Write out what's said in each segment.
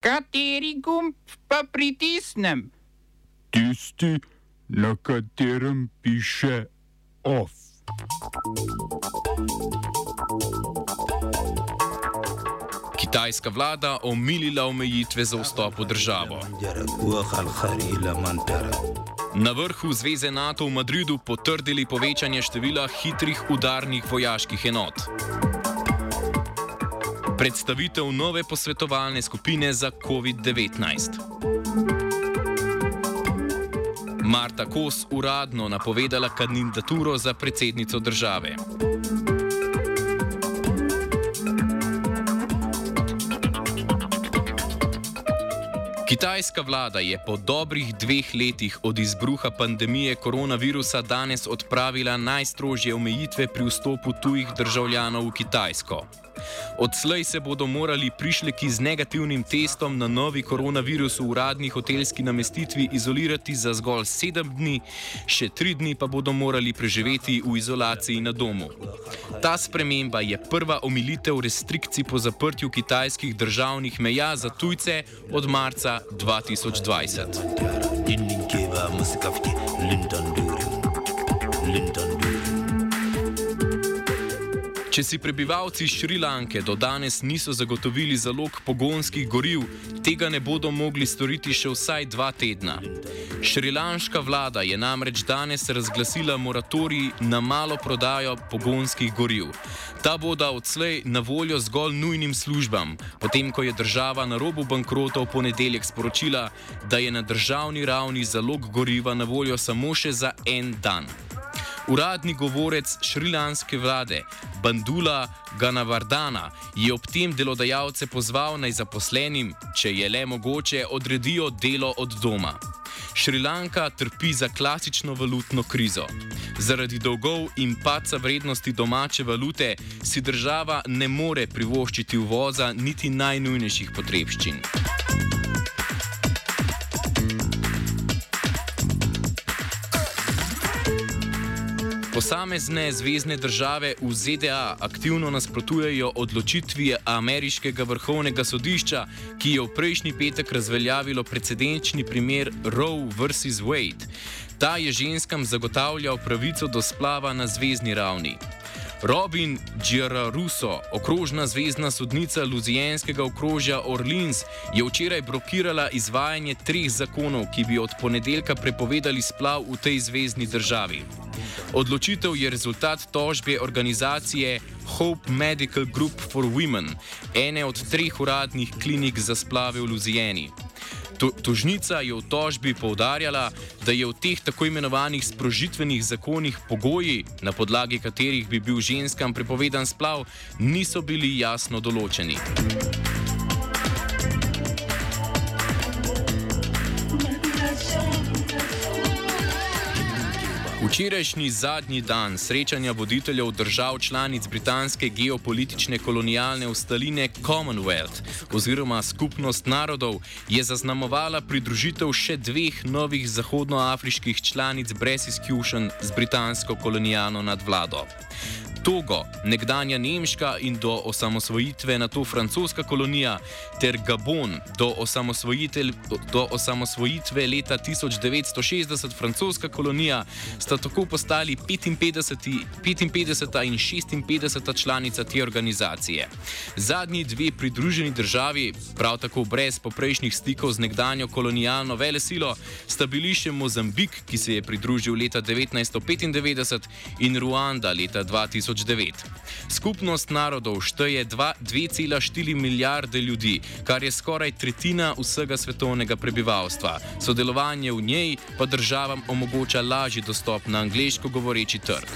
Kateri gumb pa pritisnem? Tisti, na katerem piše OF. Kitajska vlada omilila omejitve za vstop v državo. Na vrhu Zveze NATO v Madridu potrdili povečanje števila hitrih udarnih vojaških enot. Predstavitev nove posvetovalne skupine za COVID-19. Marta Kos uradno napovedala kandidaturo za predsednico države. Kitajska vlada je po dobrih dveh letih od izbruha pandemije koronavirusa danes odpravila najstrožje omejitve pri vstopu tujih državljanov v Kitajsko. Odslej se bodo morali prišleki z negativnim testom na novi koronavirus v uradni hotelski namestitvi izolirati za zgolj sedem dni, še tri dni pa bodo morali preživeti v izolaciji na domu. Ta sprememba je prva omilitev restrikcij po zaprtju kitajskih državnih meja za tujce od marca 2020. Če si prebivalci Šrilanke do danes niso zagotovili zalog pogonskih goriv, tega ne bodo mogli storiti še vsaj dva tedna. Šrilanška vlada je namreč danes razglasila moratorij na malo prodajo pogonskih goriv. Ta bodo odslej na voljo zgolj nujnim službam, potem ko je država na robu bankrota v ponedeljek sporočila, da je na državni ravni zalog goriva na voljo samo še za en dan. Uradni govorec šrilanske vlade Bandula Ganavardana je ob tem delodajalce pozval naj zaposlenim, če je le mogoče, odredijo delo od doma. Šrilanka trpi za klasično valutno krizo. Zaradi dolgov in paca vrednosti domače valute si država ne more privoščiti uvoza niti najnujnejših potrebščin. Posamezne zvezdne države v ZDA aktivno nasprotujejo odločitvi ameriškega vrhovnega sodišča, ki je v prejšnji petek razveljavilo precedenčni primer Roe vs. Wade. Ta je ženskam zagotavljal pravico do splava na zvezdni ravni. Robin Giararuso, okrožna zvezdna sodnica Luzijanskega okrožja Orleans, je včeraj blokirala izvajanje treh zakonov, ki bi od ponedeljka prepovedali splav v tej zvezdni državi. Odločitev je rezultat tožbe organizacije Hope Medical Group for Women, ene od treh uradnih klinik za splave v Luzijani. To, tožnica je v tožbi povdarjala, da je v teh tako imenovanih sprožitvenih zakonih pogoji, na podlagi katerih bi bil ženskam prepovedan splav, niso bili jasno določeni. Včerajšnji zadnji dan srečanja voditeljev držav članic britanske geopolitične kolonialne ustaline Commonwealth oziroma Skupnost narodov je zaznamovala pridružitev še dveh novih zahodnoafriških članic brez izkušenj z britansko kolonialno nadvlado. Togo, nekdanja nemška in do osamosvojitve na to francoska kolonija, ter Gabon, do, do osamosvojitve leta 1960 francoska kolonija, sta tako postali 55. 55. in 56. članica te organizacije. Zadnji dve pridruženi državi, prav tako brez poprejšnjih stikov z nekdanjo kolonialno velesilo, sta bili še Mozambik, ki se je pridružil leta 1995, in Ruanda leta 2000. 2009. Skupnost narodov šteje 2,4 milijarde ljudi, kar je skoraj tretjina vsega svetovnega prebivalstva. Sodelovanje v njej pa državam omogoča lažji dostop na angliško govoreči trg.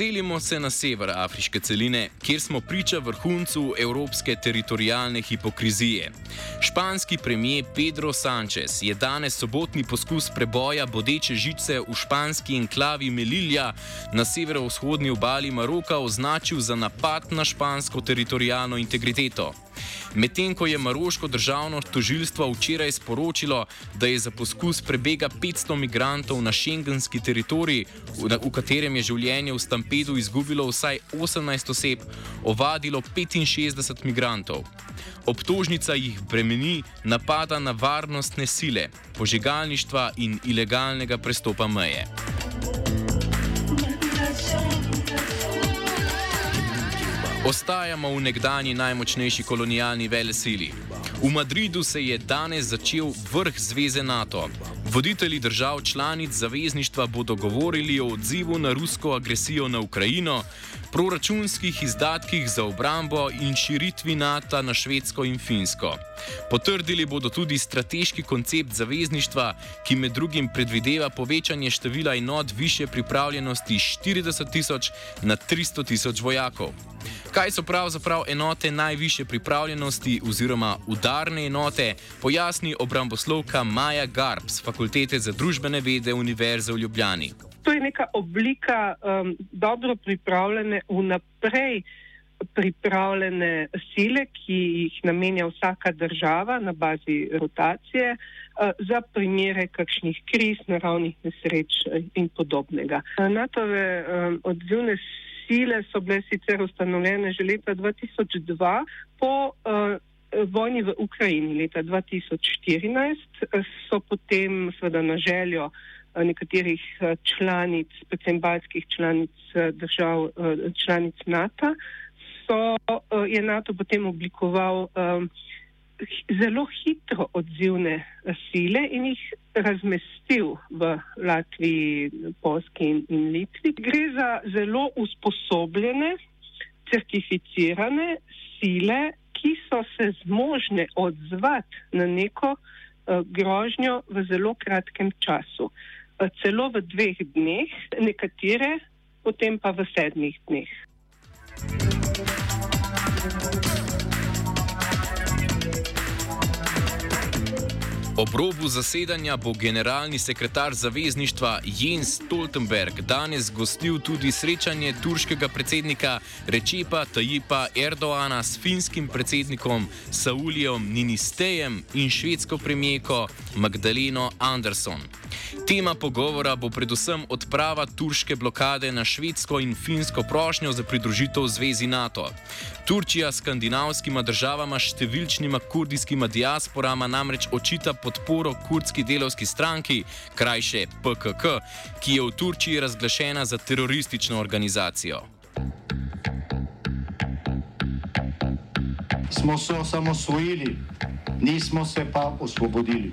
Selimo se na sever afriške celine, kjer smo priča vrhuncu evropske teritorijalne hipokrizije. Španski premijer Pedro Sánchez je danes sobotni poskus preboja bodeče žice v španski enklavi Melilja na severovzhodni obali Maroka označil za napad na špansko teritorijalno integriteto. Medtem ko je Maroško državno tožilstvo včeraj sporočilo, da je za poskus prebega 500 migrantov na šengenski teritorij, v, katerem je življenje v Stampedu izgubilo vsaj 18 oseb, ovadilo 65 migrantov. Obtožnica jih bremeni napada na varnostne sile, požigalništva in ilegalnega prestopa meje. Ostajamo v nekdani najmočnejši kolonialni velesili. V Madridu se je danes začel vrh Zveze NATO. Voditelji držav članic zavezništva bodo govorili o odzivu na rusko agresijo na Ukrajino, proračunskih izdatkih za obrambo in širitvi NATO na Švedsko in Finsko. Potrdili bodo tudi strateški koncept zavezništva, ki med drugim predvideva povečanje števila enot više pripravljenosti 40 tisoč na 300 tisoč vojakov. Kaj so pravzaprav enote najviše pripravljenosti oziroma udarne enote, pojasni obramboslovka Maja Garb z Fakultete za družbene vede Univerze v Ljubljani. To je neka oblika um, dobro pripravljene, vnaprej pripravljene sile, ki jih namenja vsaka država na bazi rotacije uh, za primere kakšnih kriz, naravnih nesreč in podobnega. NATO-ve um, odzivne sile so bile sicer ustanovljene že leta 2002 po uh, vojni v Ukrajini leta 2014, so potem seveda na željo uh, nekaterih uh, članic, predvsem baljskih članic držav, uh, članic NATO, so, je NATO potem oblikoval um, zelo hitro odzivne sile in jih razmestil v Latviji, Polski in, in Litvi. Gre za zelo usposobljene, certificirane sile, ki so se zmožne odzvati na neko uh, grožnjo v zelo kratkem času. Uh, celo v dveh dneh, nekatere potem pa v sedmih dneh. Ob robu zasedanja bo generalni sekretar zavezništva Jens Stoltenberg danes gostil tudi srečanje turškega predsednika Rečepa Tajipa Erdoana s finskim predsednikom Saulijem Ninistejem in švedsko premijeko Magdaleno Anderson. Tema pogovora bo predvsem odprava turške blokade na švedsko in finsko prošnjo za pridružitev zvezi NATO. Turčija skandinavskima državama številčnima kurdijskima diasporama namreč očita podporo kurdski delovski stranki, krajše PKK, ki je v Turčiji razglašena za teroristično organizacijo. Smo se osamosvojili, nismo se pa osvobodili.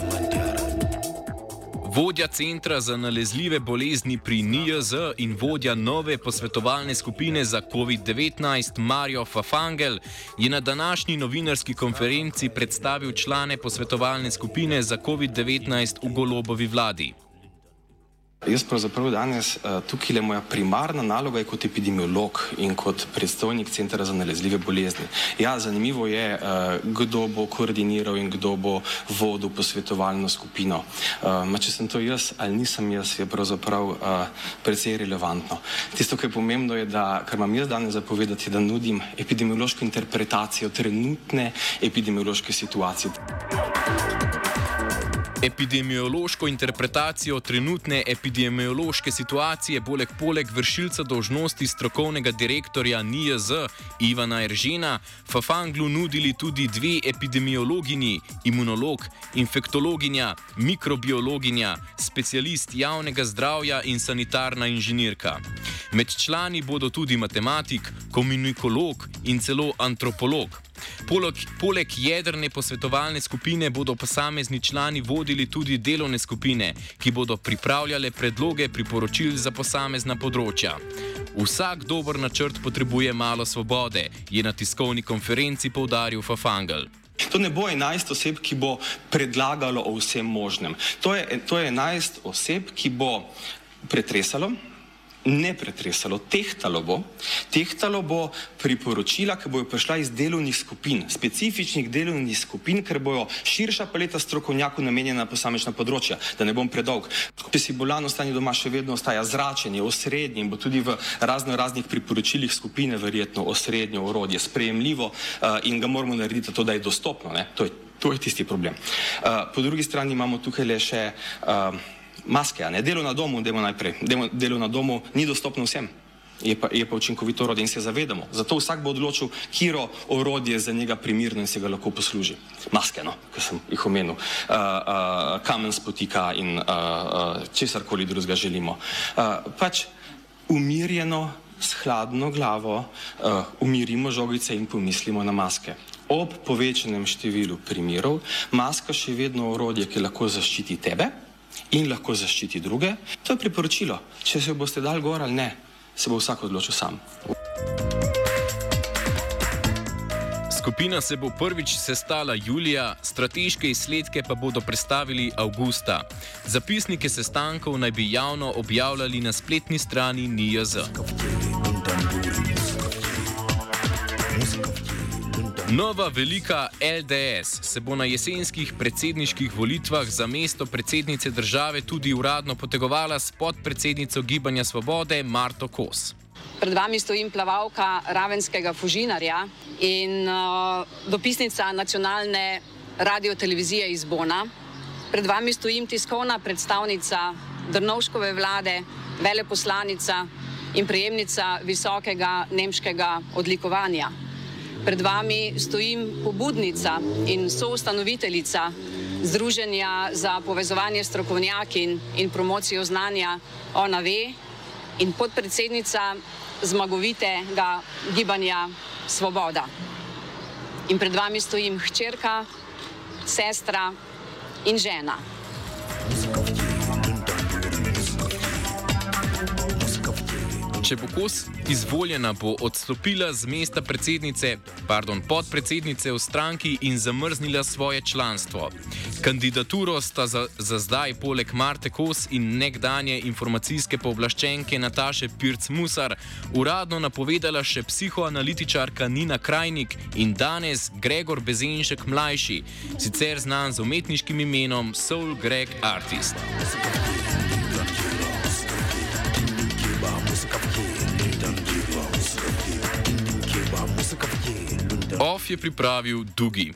Slovenija. Vodja centra za nalezljive bolezni pri NIJZ in vodja nove posvetovalne skupine za COVID-19 Mario Fafangel je na današnji novinarski konferenci predstavil člane posvetovalne skupine za COVID-19 v golobovi vladi. Jaz pravzaprav danes tukaj le moja primarna naloga je kot epidemiolog in kot predstojnik Centra za nalezljive bolezni. Ja, zanimivo je, kdo bo koordiniral in kdo bo vodil posvetovalno skupino. Ma če sem to jaz ali nisem jaz, je pravzaprav precej relevantno. Tisto, kar je pomembno, je, da, kar imam jaz danes zapovedati, da nudim epidemiološko interpretacijo trenutne epidemiološke situacije. Epidemiološko interpretacijo trenutne epidemiološke situacije poleg, poleg vršilca dožnosti strokovnega direktorja NIJZ Ivana Eržena Fafanglu nudili tudi dve epidemiologinji, imunolog, infektologinja, mikrobiologinja, specialist javnega zdravja in sanitarna inženirka. Med člani bodo tudi matematik, komunikolog in celo antropolog. Poleg, poleg jedrne posvetovalne skupine bodo posamezni člani vodili tudi delovne skupine, ki bodo pripravljale predloge priporočil za posamezna področja. Vsak dober načrt potrebuje malo svobode, je na tiskovni konferenci poudaril Fafangel. To ne bo 11 oseb, ki bo predlagalo o vsem možnem. To je, to je 11 oseb, ki bo pretresalo, ne pretresalo, tehtalo bo, tehtalo bo priporočila, ki bojo prišla iz delovnih skupin, specifičnih delovnih skupin, ker bojo širša paleta strokovnjakov namenjena na posamečna področja, da ne bom predolg. Če si bolan ostane doma, še vedno ostaja zračenje, osrednje in bo tudi v razno raznih priporočilih skupine verjetno osrednje orodje, sprejemljivo uh, in ga moramo narediti to, da je dostopno. To je, to je tisti problem. Uh, po drugi strani imamo tukaj le še uh, maske, ne delo na domu, demo najprej. Demo, delo na domu ni dostopno vsem, je pa, je pa učinkovito orodje in se zavedamo. Zato vsak bo odločil, kiro orodje za njega primirno in se ga lahko posluži. Maske, no, ki sem jih omenil, uh, uh, kamen spotika in uh, uh, česarkoli drugega želimo. Uh, pač umirjeno, s hladno glavo uh, umirimo žogice in pomislimo na maske. Ob povečanem številu primerov, maska še vedno orodje, ki lahko zaščiti tebe, in lahko zaščiti druge. To je priporočilo. Če se boste dal gor ali ne, se bo vsak odločil sam. Skupina se bo prvič sestala julija, strateške izsledke pa bodo predstavili avgusta. Zapisnike sestankov naj bi javno objavljali na spletni strani NIJZ. Nova velika LDS se bo na jesenskih predsedniških volitvah za mesto predsednice države tudi uradno potegovala s podpredsednico Gibanja Svobode Marto Kos. Pred vami stojim plavalka Ravenskega Fužinarja in uh, dopisnica nacionalne radiotelevizije iz Bona. Pred vami stojim tiskovna predstavnica Drnovškove vlade, veleposlanica in prejemnica visokega nemškega odlikovanja. Pred vami stojim pobudnica in soustanoviteljica Združenja za povezovanje strokovnjaki in promocijo znanja Ona ve in podpredsednica zmagovitega gibanja Svoboda. In pred vami stojim hčerka, sestra in žena. Če bo kos izvoljena, bo odstopila z mesta predsednice, pardon, podpredsednice v stranki in zamrznila svoje članstvo. Kandidaturo sta za, za zdaj poleg Marte Kos in nekdanje informacijske povlaščenke Nataše Pirc-Musar uradno napovedala še psihoanalitičarka Nina Krajnik in danes Gregor Bezenšek mlajši, sicer znan z umetniškim imenom Soul Greg Artist. Off je pripravil Dugi.